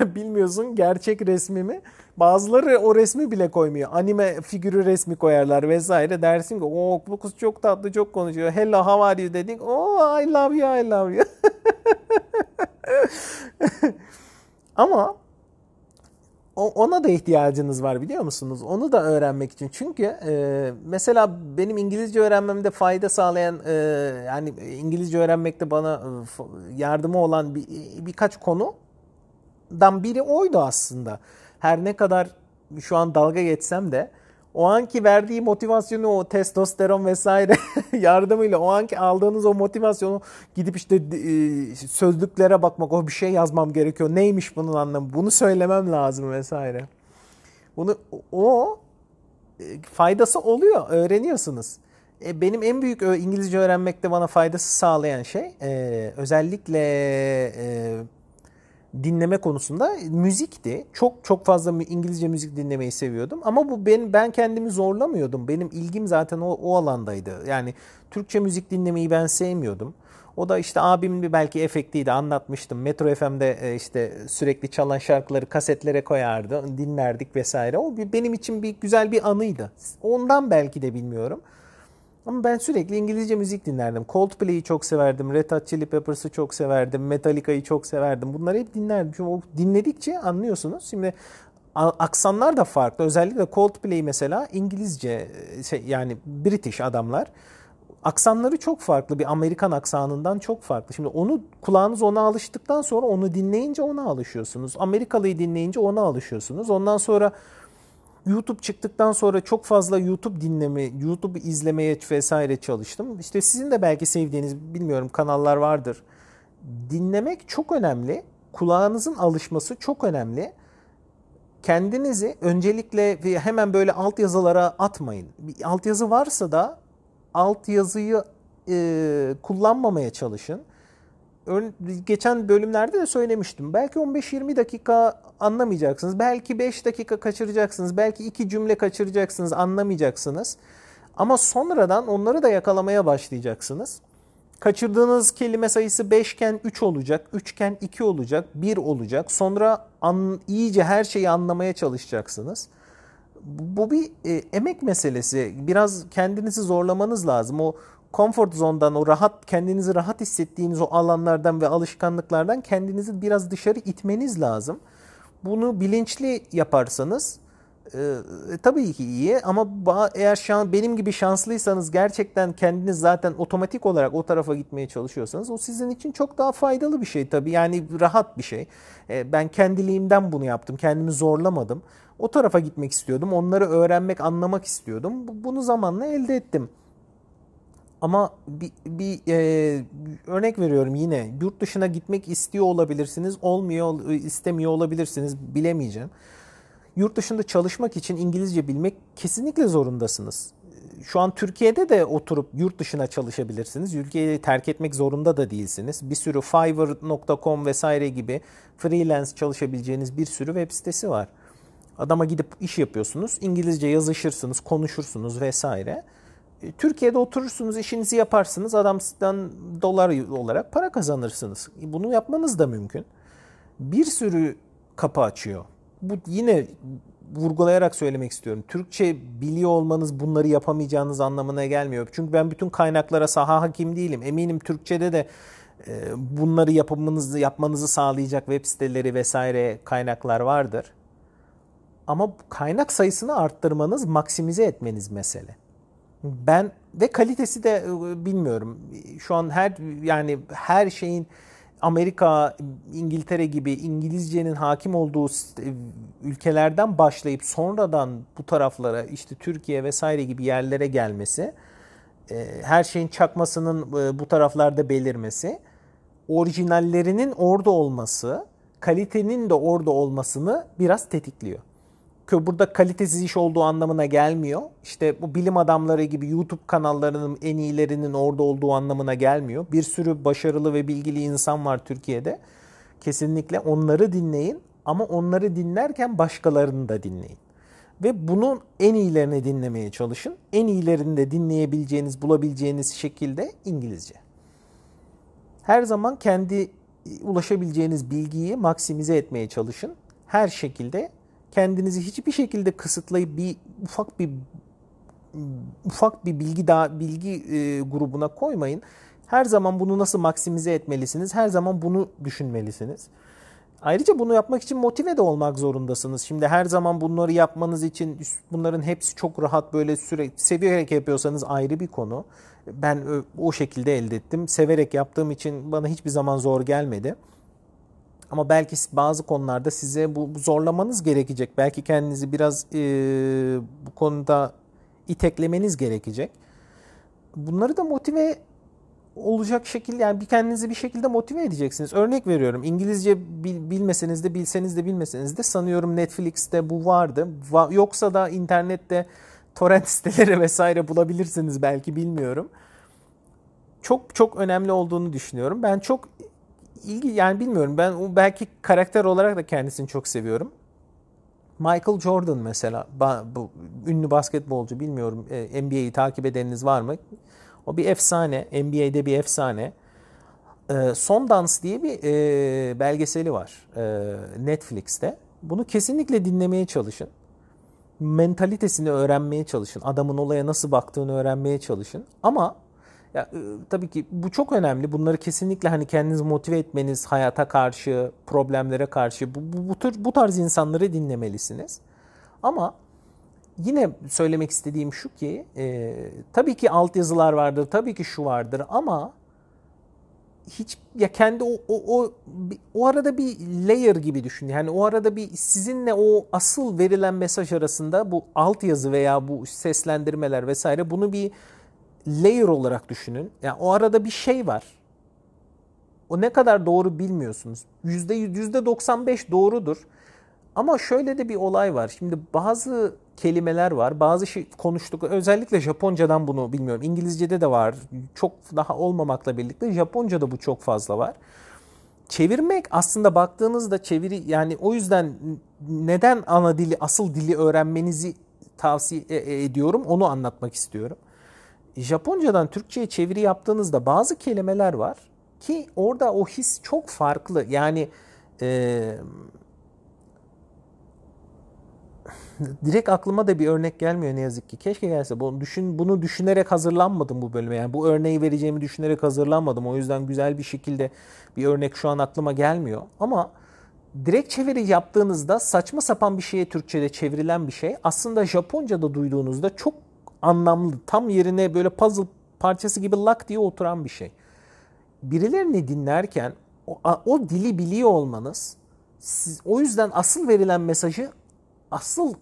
*laughs* Bilmiyorsun gerçek resmi mi? Bazıları o resmi bile koymuyor. Anime figürü resmi koyarlar vesaire. Dersin ki o bu kız çok tatlı çok konuşuyor. Hello how are you dedik. Oh I love you I love you. *laughs* Ama ona da ihtiyacınız var biliyor musunuz? Onu da öğrenmek için. Çünkü e, mesela benim İngilizce öğrenmemde fayda sağlayan e, yani İngilizce öğrenmekte bana e, yardımı olan bir, birkaç konudan biri oydu aslında. Her ne kadar şu an dalga geçsem de o anki verdiği motivasyonu o testosteron vesaire *laughs* yardımıyla o anki aldığınız o motivasyonu gidip işte e, sözlüklere bakmak o bir şey yazmam gerekiyor. Neymiş bunun anlamı? Bunu söylemem lazım vesaire. Bunu o e, faydası oluyor. Öğreniyorsunuz. E, benim en büyük İngilizce öğrenmekte bana faydası sağlayan şey özellikle dinleme konusunda müzikti. Çok çok fazla İngilizce müzik dinlemeyi seviyordum ama bu ben ben kendimi zorlamıyordum. Benim ilgim zaten o, o alandaydı. Yani Türkçe müzik dinlemeyi ben sevmiyordum. O da işte abimin belki efektiydi anlatmıştım. Metro FM'de e, işte sürekli çalan şarkıları kasetlere koyardı, dinlerdik vesaire. O benim için bir güzel bir anıydı. Ondan belki de bilmiyorum. Ama ben sürekli İngilizce müzik dinlerdim. Coldplay'i çok severdim. Red Hot Chili Peppers'ı çok severdim. Metallica'yı çok severdim. Bunları hep dinlerdim. Çünkü o dinledikçe anlıyorsunuz. Şimdi aksanlar da farklı. Özellikle Coldplay mesela İngilizce şey yani British adamlar. aksanları çok farklı. Bir Amerikan aksanından çok farklı. Şimdi onu kulağınız ona alıştıktan sonra onu dinleyince ona alışıyorsunuz. Amerikalıyı dinleyince ona alışıyorsunuz. Ondan sonra YouTube çıktıktan sonra çok fazla YouTube dinleme, YouTube izlemeye vesaire çalıştım. İşte sizin de belki sevdiğiniz bilmiyorum kanallar vardır. Dinlemek çok önemli. Kulağınızın alışması çok önemli. Kendinizi öncelikle hemen böyle altyazılara atmayın. Bir altyazı varsa da altyazıyı e, kullanmamaya çalışın. Geçen bölümlerde de söylemiştim. Belki 15-20 dakika anlamayacaksınız. Belki 5 dakika kaçıracaksınız. Belki 2 cümle kaçıracaksınız. Anlamayacaksınız. Ama sonradan onları da yakalamaya başlayacaksınız. Kaçırdığınız kelime sayısı 5 iken 3 olacak, 3 iken 2 olacak, 1 olacak. Sonra an, iyice her şeyi anlamaya çalışacaksınız. Bu bir e, emek meselesi. Biraz kendinizi zorlamanız lazım. O comfort zone'dan, o rahat kendinizi rahat hissettiğiniz o alanlardan ve alışkanlıklardan kendinizi biraz dışarı itmeniz lazım. Bunu bilinçli yaparsanız e, e, tabii ki iyi ama eğer şan, benim gibi şanslıysanız gerçekten kendiniz zaten otomatik olarak o tarafa gitmeye çalışıyorsanız o sizin için çok daha faydalı bir şey tabii. Yani rahat bir şey. E, ben kendiliğimden bunu yaptım. Kendimi zorlamadım. O tarafa gitmek istiyordum. Onları öğrenmek, anlamak istiyordum. Bunu zamanla elde ettim. Ama bir, bir e, örnek veriyorum yine yurt dışına gitmek istiyor olabilirsiniz, olmuyor istemiyor olabilirsiniz bilemeyeceğim. Yurt dışında çalışmak için İngilizce bilmek kesinlikle zorundasınız. Şu an Türkiye'de de oturup yurt dışına çalışabilirsiniz. Ülkeyi terk etmek zorunda da değilsiniz. Bir sürü Fiverr.com vesaire gibi freelance çalışabileceğiniz bir sürü web sitesi var. Adama gidip iş yapıyorsunuz. İngilizce yazışırsınız, konuşursunuz vesaire. E, Türkiye'de oturursunuz, işinizi yaparsınız. Adam sizden dolar olarak para kazanırsınız. E, bunu yapmanız da mümkün. Bir sürü kapı açıyor. Bu yine vurgulayarak söylemek istiyorum. Türkçe biliyor olmanız bunları yapamayacağınız anlamına gelmiyor. Çünkü ben bütün kaynaklara saha hakim değilim. Eminim Türkçe'de de e, bunları yapmanızı yapmanızı sağlayacak web siteleri vesaire kaynaklar vardır. Ama kaynak sayısını arttırmanız, maksimize etmeniz mesele. Ben ve kalitesi de e, bilmiyorum. Şu an her yani her şeyin Amerika, İngiltere gibi İngilizcenin hakim olduğu ülkelerden başlayıp sonradan bu taraflara işte Türkiye vesaire gibi yerlere gelmesi, e, her şeyin çakmasının e, bu taraflarda belirmesi, orijinallerinin orada olması, kalitenin de orada olmasını biraz tetikliyor burada kalitesiz iş olduğu anlamına gelmiyor. İşte bu bilim adamları gibi YouTube kanallarının en iyilerinin orada olduğu anlamına gelmiyor. Bir sürü başarılı ve bilgili insan var Türkiye'de. Kesinlikle onları dinleyin ama onları dinlerken başkalarını da dinleyin. Ve bunun en iyilerini dinlemeye çalışın. En iyilerini de dinleyebileceğiniz, bulabileceğiniz şekilde İngilizce. Her zaman kendi ulaşabileceğiniz bilgiyi maksimize etmeye çalışın. Her şekilde kendinizi hiçbir şekilde kısıtlayıp bir ufak bir ufak bir bilgi daha bilgi e, grubuna koymayın. Her zaman bunu nasıl maksimize etmelisiniz? Her zaman bunu düşünmelisiniz. Ayrıca bunu yapmak için motive de olmak zorundasınız. Şimdi her zaman bunları yapmanız için bunların hepsi çok rahat böyle sürekli severek yapıyorsanız ayrı bir konu. Ben o şekilde elde ettim. Severek yaptığım için bana hiçbir zaman zor gelmedi. Ama belki bazı konularda size bu, zorlamanız gerekecek. Belki kendinizi biraz e, bu konuda iteklemeniz gerekecek. Bunları da motive olacak şekilde yani bir kendinizi bir şekilde motive edeceksiniz. Örnek veriyorum İngilizce bil, bilmeseniz de bilseniz de bilmeseniz de sanıyorum Netflix'te bu vardı. Va, yoksa da internette torrent *laughs* siteleri vesaire bulabilirsiniz belki bilmiyorum. Çok çok önemli olduğunu düşünüyorum. Ben çok ilgi yani bilmiyorum ben belki karakter olarak da kendisini çok seviyorum. Michael Jordan mesela bu ünlü basketbolcu bilmiyorum e, NBA'yi takip edeniniz var mı? O bir efsane. NBA'de bir efsane. E, Son Dans diye bir e, belgeseli var Netflix'te. Bunu kesinlikle dinlemeye çalışın. Mentalitesini öğrenmeye çalışın. Adamın olaya nasıl baktığını öğrenmeye çalışın. Ama ya, e, tabii ki bu çok önemli. Bunları kesinlikle hani kendinizi motive etmeniz, hayata karşı, problemlere karşı bu, bu, bu tür bu tarz insanları dinlemelisiniz. Ama yine söylemek istediğim şu ki e, tabii ki altyazılar vardır, tabii ki şu vardır ama hiç ya kendi o, o, o, o arada bir layer gibi düşün. Yani o arada bir sizinle o asıl verilen mesaj arasında bu altyazı veya bu seslendirmeler vesaire bunu bir layer olarak düşünün. Yani o arada bir şey var. O ne kadar doğru bilmiyorsunuz. Yüzde, yüzde 95 doğrudur. Ama şöyle de bir olay var. Şimdi bazı kelimeler var. Bazı şey konuştuk. Özellikle Japoncadan bunu bilmiyorum. İngilizce'de de var. Çok daha olmamakla birlikte Japonca'da bu çok fazla var. Çevirmek aslında baktığınızda çeviri yani o yüzden neden ana dili, asıl dili öğrenmenizi tavsiye e, e, ediyorum. Onu anlatmak istiyorum. Japoncadan Türkçe'ye çeviri yaptığınızda bazı kelimeler var ki orada o his çok farklı. Yani e, direkt aklıma da bir örnek gelmiyor ne yazık ki. Keşke gelse. Bunu, düşün, bunu düşünerek hazırlanmadım bu bölüme. Yani bu örneği vereceğimi düşünerek hazırlanmadım. O yüzden güzel bir şekilde bir örnek şu an aklıma gelmiyor. Ama direkt çeviri yaptığınızda saçma sapan bir şeye Türkçe'de çevrilen bir şey aslında Japonca'da duyduğunuzda çok anlamlı, tam yerine böyle puzzle parçası gibi lak diye oturan bir şey. Birilerini dinlerken o, o dili biliyor olmanız siz, o yüzden asıl verilen mesajı asıl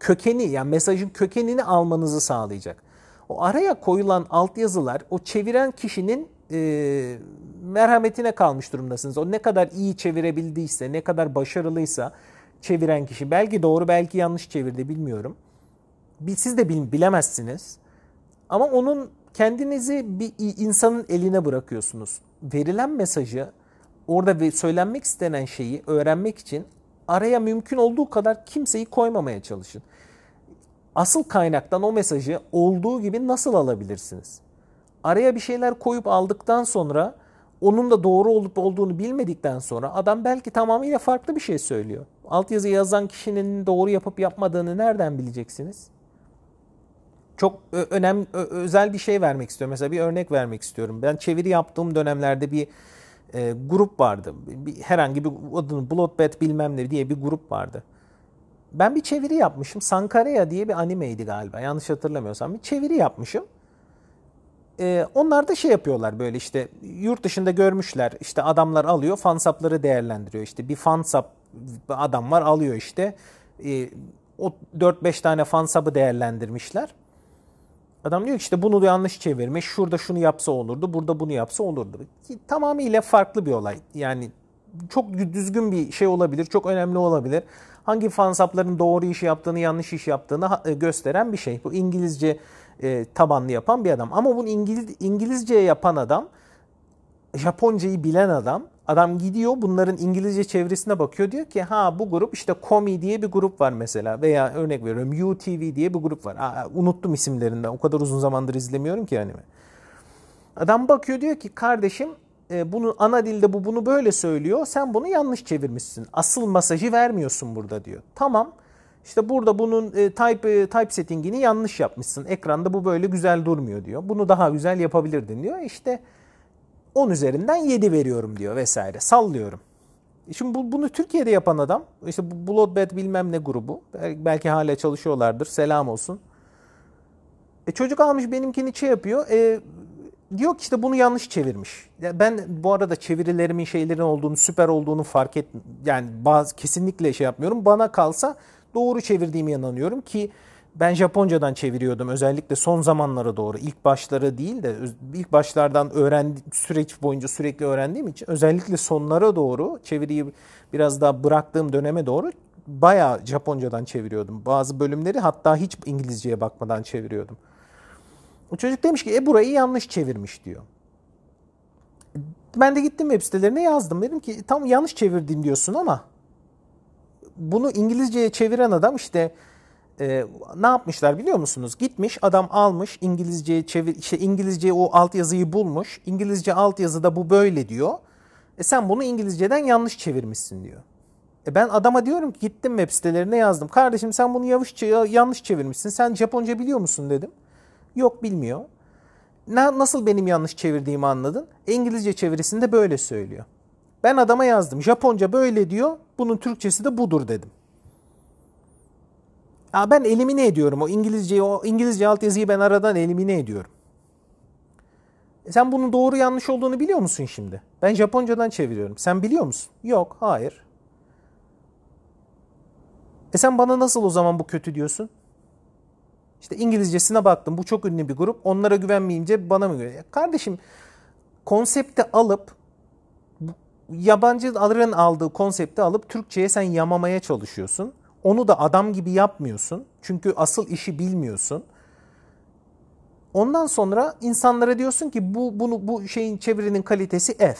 kökeni yani mesajın kökenini almanızı sağlayacak. O araya koyulan altyazılar o çeviren kişinin e, merhametine kalmış durumdasınız. O ne kadar iyi çevirebildiyse, ne kadar başarılıysa çeviren kişi belki doğru belki yanlış çevirdi bilmiyorum. Siz de bilemezsiniz. Ama onun kendinizi bir insanın eline bırakıyorsunuz. Verilen mesajı orada söylenmek istenen şeyi öğrenmek için araya mümkün olduğu kadar kimseyi koymamaya çalışın. Asıl kaynaktan o mesajı olduğu gibi nasıl alabilirsiniz? Araya bir şeyler koyup aldıktan sonra onun da doğru olup olduğunu bilmedikten sonra adam belki tamamıyla farklı bir şey söylüyor. Altyazı yazan kişinin doğru yapıp yapmadığını nereden bileceksiniz? Çok önemli özel bir şey vermek istiyorum. Mesela bir örnek vermek istiyorum. Ben çeviri yaptığım dönemlerde bir e, grup vardı. Bir, herhangi bir adını Bloodbath bilmem ne diye bir grup vardı. Ben bir çeviri yapmışım. Sankareya diye bir animeydi galiba. Yanlış hatırlamıyorsam. Bir çeviri yapmışım. Ee, onlar da şey yapıyorlar böyle işte yurt dışında görmüşler. işte adamlar alıyor fansapları değerlendiriyor. İşte bir fansap adam var alıyor işte. Ee, o 4-5 tane fansabı değerlendirmişler. Adam diyor ki işte bunu yanlış çevirmiş. Şurada şunu yapsa olurdu. Burada bunu yapsa olurdu. Ki tamamıyla farklı bir olay. Yani çok düzgün bir şey olabilir. Çok önemli olabilir. Hangi fansapların doğru işi yaptığını, yanlış iş yaptığını e, gösteren bir şey. Bu İngilizce e, tabanlı yapan bir adam. Ama bunu İngiliz, İngilizce yapan adam, Japoncayı bilen adam Adam gidiyor bunların İngilizce çevresine bakıyor. Diyor ki ha bu grup işte Komi diye bir grup var mesela. Veya örnek veriyorum UTV diye bir grup var. Aa, unuttum isimlerinden. O kadar uzun zamandır izlemiyorum ki anime. Adam bakıyor diyor ki kardeşim e, bunu ana dilde bu bunu böyle söylüyor. Sen bunu yanlış çevirmişsin. Asıl mesajı vermiyorsun burada diyor. Tamam. İşte burada bunun e, type e, type settingini yanlış yapmışsın. Ekranda bu böyle güzel durmuyor diyor. Bunu daha güzel yapabilirdin diyor. İşte 10 üzerinden 7 veriyorum diyor vesaire. Sallıyorum. E şimdi bu, bunu Türkiye'de yapan adam işte bu Bloodbath bilmem ne grubu belki hala çalışıyorlardır selam olsun. E çocuk almış benimkini şey yapıyor. E, diyor ki işte bunu yanlış çevirmiş. Ben bu arada çevirilerimin şeylerin olduğunu süper olduğunu fark et yani bazı kesinlikle şey yapmıyorum. Bana kalsa doğru çevirdiğimi inanıyorum ki ben Japoncadan çeviriyordum özellikle son zamanlara doğru. ilk başları değil de ilk başlardan öğrendi süreç boyunca sürekli öğrendiğim için özellikle sonlara doğru çeviriyi biraz daha bıraktığım döneme doğru bayağı Japoncadan çeviriyordum. Bazı bölümleri hatta hiç İngilizceye bakmadan çeviriyordum. O çocuk demiş ki e burayı yanlış çevirmiş diyor. Ben de gittim web sitelerine yazdım. Dedim ki tam yanlış çevirdin diyorsun ama bunu İngilizceye çeviren adam işte e, ne yapmışlar biliyor musunuz? Gitmiş adam almış İngilizce çevir işte İngilizce o altyazıyı bulmuş. İngilizce altyazıda bu böyle diyor. E sen bunu İngilizceden yanlış çevirmişsin diyor. E ben adama diyorum ki gittim web sitelerine yazdım. Kardeşim sen bunu yanlış, yanlış çevirmişsin. Sen Japonca biliyor musun dedim. Yok bilmiyor. Ne, nasıl benim yanlış çevirdiğimi anladın? İngilizce çevirisinde böyle söylüyor. Ben adama yazdım. Japonca böyle diyor. Bunun Türkçesi de budur dedim. Ya ben elimine ediyorum o İngilizceyi, o İngilizce altyazıyı ben aradan elimine ediyorum. E sen bunun doğru yanlış olduğunu biliyor musun şimdi? Ben Japoncadan çeviriyorum. Sen biliyor musun? Yok, hayır. E sen bana nasıl o zaman bu kötü diyorsun? İşte İngilizcesine baktım. Bu çok ünlü bir grup. Onlara güvenmeyince bana mı güveniyor? Kardeşim konsepti alıp yabancıların aldığı konsepti alıp Türkçe'ye sen yamamaya çalışıyorsun. Onu da adam gibi yapmıyorsun. Çünkü asıl işi bilmiyorsun. Ondan sonra insanlara diyorsun ki bu bunu bu şeyin çevirinin kalitesi F.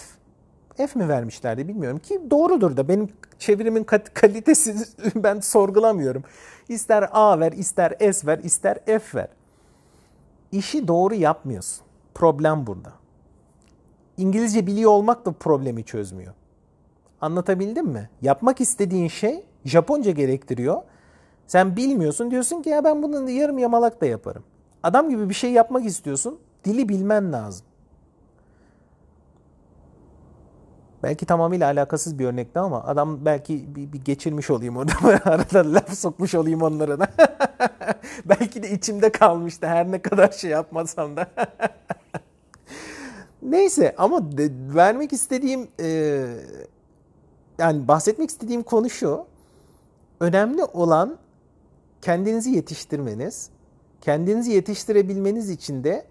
F mi vermişlerdi bilmiyorum ki doğrudur da benim çevirimin kalitesi *laughs* ben sorgulamıyorum. İster A ver, ister S ver, ister F ver. İşi doğru yapmıyorsun. Problem burada. İngilizce biliyor olmak da problemi çözmüyor. Anlatabildim mi? Yapmak istediğin şey Japonca gerektiriyor. Sen bilmiyorsun diyorsun ki ya ben bunu yarım yamalak da yaparım. Adam gibi bir şey yapmak istiyorsun. Dili bilmen lazım. Belki tamamıyla alakasız bir örnekti ama adam belki bir, bir geçirmiş olayım orada. *laughs* Arada laf sokmuş olayım onlara da. *laughs* belki de içimde kalmıştı her ne kadar şey yapmasam da. *laughs* Neyse ama de, vermek istediğim e, yani bahsetmek istediğim konu şu. Önemli olan kendinizi yetiştirmeniz. Kendinizi yetiştirebilmeniz için de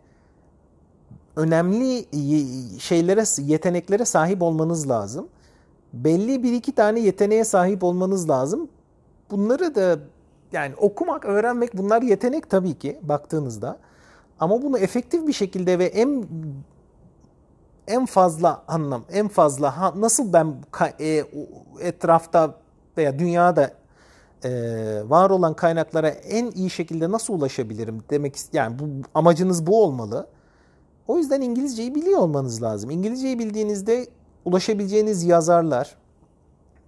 önemli şeylere, yeteneklere sahip olmanız lazım. Belli bir iki tane yeteneğe sahip olmanız lazım. Bunları da yani okumak, öğrenmek bunlar yetenek tabii ki baktığınızda. Ama bunu efektif bir şekilde ve en en fazla anlam, en fazla ha, nasıl ben e, etrafta veya dünyada e, var olan kaynaklara en iyi şekilde nasıl ulaşabilirim demek yani bu amacınız bu olmalı. O yüzden İngilizceyi biliyor olmanız lazım. İngilizceyi bildiğinizde ulaşabileceğiniz yazarlar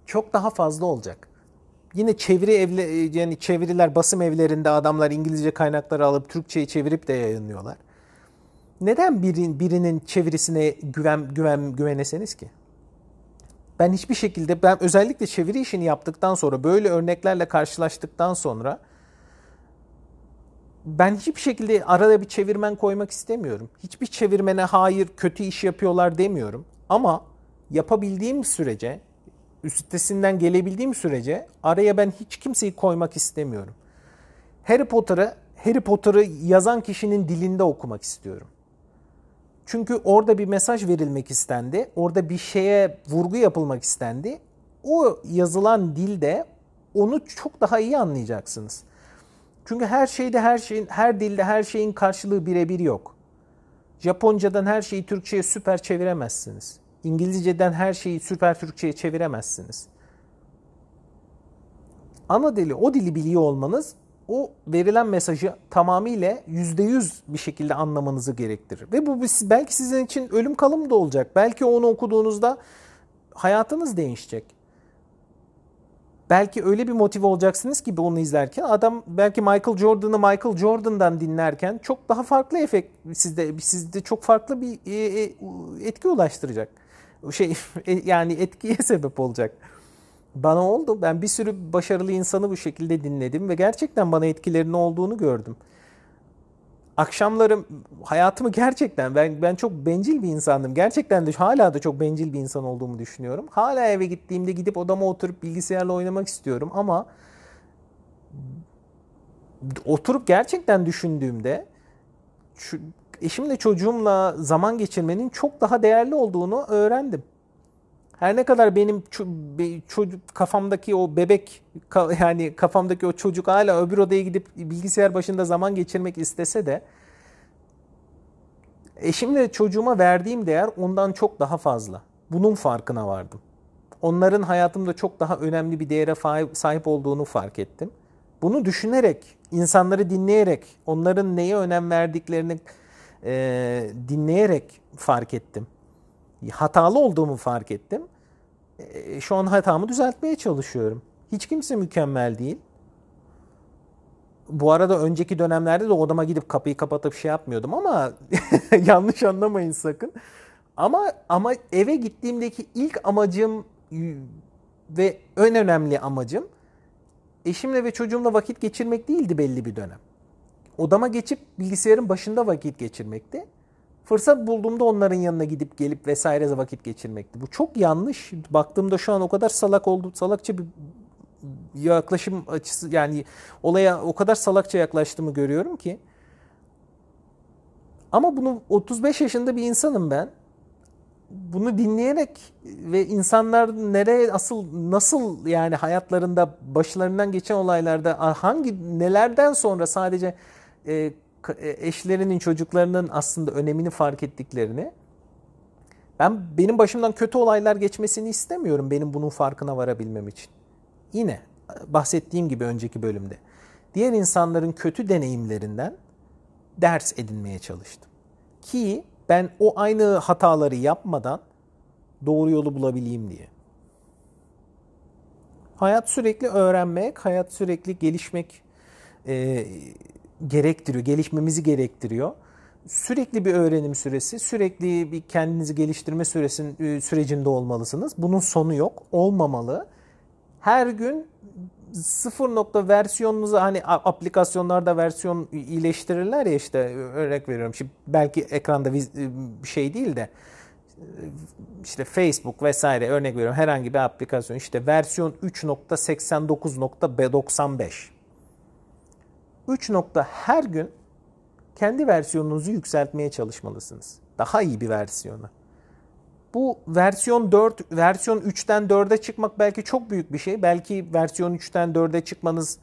çok daha fazla olacak. Yine çeviri evle yani çeviriler basım evlerinde adamlar İngilizce kaynakları alıp Türkçeyi çevirip de yayınlıyorlar. Neden birin, birinin çevirisine güven güven güveneseniz ki? Ben hiçbir şekilde ben özellikle çeviri işini yaptıktan sonra böyle örneklerle karşılaştıktan sonra ben hiçbir şekilde arada bir çevirmen koymak istemiyorum. Hiçbir çevirmene hayır kötü iş yapıyorlar demiyorum. Ama yapabildiğim sürece, üstesinden gelebildiğim sürece araya ben hiç kimseyi koymak istemiyorum. Harry Potter'ı Harry Potter'ı yazan kişinin dilinde okumak istiyorum. Çünkü orada bir mesaj verilmek istendi. Orada bir şeye vurgu yapılmak istendi. O yazılan dilde onu çok daha iyi anlayacaksınız. Çünkü her şeyde her şeyin her dilde her şeyin karşılığı birebir yok. Japoncadan her şeyi Türkçe'ye süper çeviremezsiniz. İngilizceden her şeyi süper Türkçe'ye çeviremezsiniz. Ana dili, o dili biliyor olmanız o verilen mesajı tamamıyla %100 bir şekilde anlamanızı gerektirir. Ve bu belki sizin için ölüm kalım da olacak. Belki onu okuduğunuzda hayatınız değişecek. Belki öyle bir motive olacaksınız ki onu izlerken adam belki Michael Jordan'ı Michael Jordan'dan dinlerken çok daha farklı efekt sizde sizde çok farklı bir e, e, etki ulaştıracak. Şey *laughs* e, yani etkiye *laughs* sebep olacak. Bana oldu. Ben bir sürü başarılı insanı bu şekilde dinledim ve gerçekten bana etkilerinin olduğunu gördüm. Akşamlarım hayatımı gerçekten ben ben çok bencil bir insandım. Gerçekten de hala da çok bencil bir insan olduğumu düşünüyorum. Hala eve gittiğimde gidip odama oturup bilgisayarla oynamak istiyorum ama oturup gerçekten düşündüğümde şu, eşimle çocuğumla zaman geçirmenin çok daha değerli olduğunu öğrendim. Her ne kadar benim çocuk kafamdaki o bebek yani kafamdaki o çocuk hala öbür odaya gidip bilgisayar başında zaman geçirmek istese de eşimle çocuğuma verdiğim değer ondan çok daha fazla. Bunun farkına vardım. Onların hayatımda çok daha önemli bir değere sahip olduğunu fark ettim. Bunu düşünerek, insanları dinleyerek, onların neye önem verdiklerini e, dinleyerek fark ettim hatalı olduğumu fark ettim. E, şu an hatamı düzeltmeye çalışıyorum. Hiç kimse mükemmel değil. Bu arada önceki dönemlerde de odama gidip kapıyı kapatıp şey yapmıyordum ama *laughs* yanlış anlamayın sakın. Ama ama eve gittiğimdeki ilk amacım ve en önemli amacım eşimle ve çocuğumla vakit geçirmek değildi belli bir dönem. Odama geçip bilgisayarın başında vakit geçirmekti. Fırsat bulduğumda onların yanına gidip gelip vesaire vakit geçirmekti. Bu çok yanlış. Baktığımda şu an o kadar salak oldu, salakça bir yaklaşım açısı yani olaya o kadar salakça yaklaştığımı görüyorum ki. Ama bunu 35 yaşında bir insanım ben. Bunu dinleyerek ve insanlar nereye asıl nasıl yani hayatlarında başlarından geçen olaylarda hangi nelerden sonra sadece e, eşlerinin çocuklarının aslında önemini fark ettiklerini ben benim başımdan kötü olaylar geçmesini istemiyorum benim bunun farkına varabilmem için. Yine bahsettiğim gibi önceki bölümde diğer insanların kötü deneyimlerinden ders edinmeye çalıştım. Ki ben o aynı hataları yapmadan doğru yolu bulabileyim diye. Hayat sürekli öğrenmek, hayat sürekli gelişmek e, gerektiriyor, gelişmemizi gerektiriyor. Sürekli bir öğrenim süresi, sürekli bir kendinizi geliştirme süresin, e, sürecinde olmalısınız. Bunun sonu yok, olmamalı. Her gün sıfır nokta versiyonunuzu hani aplikasyonlarda versiyon iyileştirirler ya işte örnek veriyorum. Şimdi belki ekranda bir şey değil de işte Facebook vesaire örnek veriyorum herhangi bir aplikasyon işte versiyon 3.89.95 3 nokta her gün kendi versiyonunuzu yükseltmeye çalışmalısınız. Daha iyi bir versiyonu. Bu versiyon 4, versiyon 3'ten 4'e çıkmak belki çok büyük bir şey. Belki versiyon 3'ten 4'e çıkmanız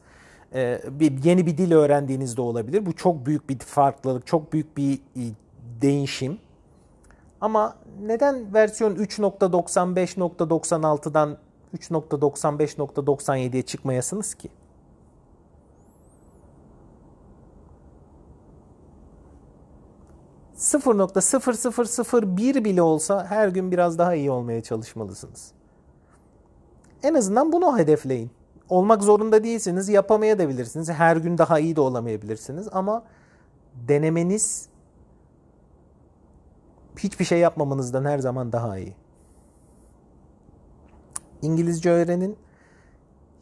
e, bir yeni bir dil öğrendiğinizde olabilir. Bu çok büyük bir farklılık, çok büyük bir e, değişim. Ama neden versiyon 3.95.96'dan 3.95.97'ye çıkmayasınız ki? 0.0001 bile olsa her gün biraz daha iyi olmaya çalışmalısınız. En azından bunu hedefleyin. Olmak zorunda değilsiniz, yapamayabilirsiniz. Her gün daha iyi de olamayabilirsiniz ama denemeniz hiçbir şey yapmamanızdan her zaman daha iyi. İngilizce öğrenin.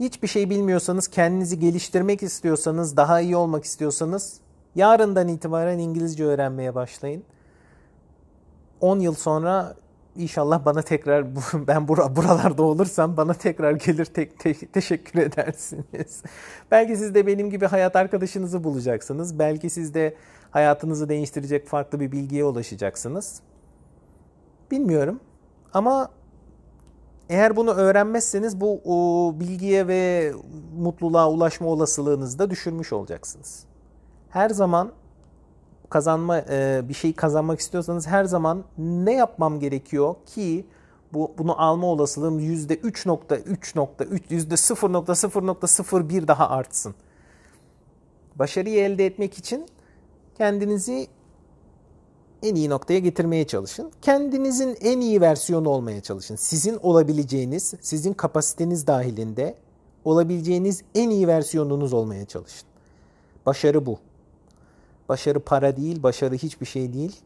Hiçbir şey bilmiyorsanız, kendinizi geliştirmek istiyorsanız, daha iyi olmak istiyorsanız Yarından itibaren İngilizce öğrenmeye başlayın. 10 yıl sonra inşallah bana tekrar *laughs* ben buralarda olursam bana tekrar gelir te, te, teşekkür edersiniz. *laughs* Belki siz de benim gibi hayat arkadaşınızı bulacaksınız. Belki siz de hayatınızı değiştirecek farklı bir bilgiye ulaşacaksınız. Bilmiyorum. Ama eğer bunu öğrenmezseniz bu o bilgiye ve mutluluğa ulaşma olasılığınızı da düşürmüş olacaksınız her zaman kazanma e, bir şey kazanmak istiyorsanız her zaman ne yapmam gerekiyor ki bu bunu alma olasılığım yüzde 3.3.3 yüzde 0.0.01 daha artsın. Başarıyı elde etmek için kendinizi en iyi noktaya getirmeye çalışın. Kendinizin en iyi versiyonu olmaya çalışın. Sizin olabileceğiniz, sizin kapasiteniz dahilinde olabileceğiniz en iyi versiyonunuz olmaya çalışın. Başarı bu. Başarı para değil, başarı hiçbir şey değil.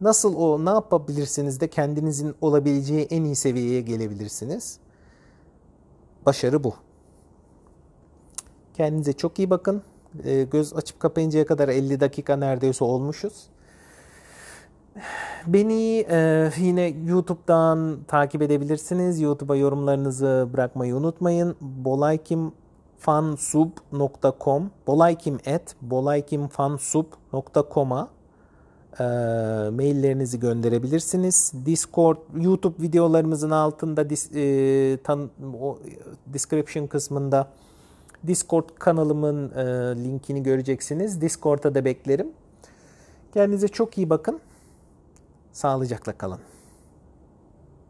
Nasıl o, ne yapabilirsiniz de kendinizin olabileceği en iyi seviyeye gelebilirsiniz? Başarı bu. Kendinize çok iyi bakın. Ee, göz açıp kapayıncaya kadar 50 dakika neredeyse olmuşuz. Beni e, yine YouTube'dan takip edebilirsiniz. YouTube'a yorumlarınızı bırakmayı unutmayın. Bolaykim fansub.com bolaykim et bolaykimfansub.com'a e, maillerinizi gönderebilirsiniz. Discord, YouTube videolarımızın altında dis, e, tan, o, description kısmında Discord kanalımın e, linkini göreceksiniz. Discord'a da beklerim. Kendinize çok iyi bakın. Sağlıcakla kalın.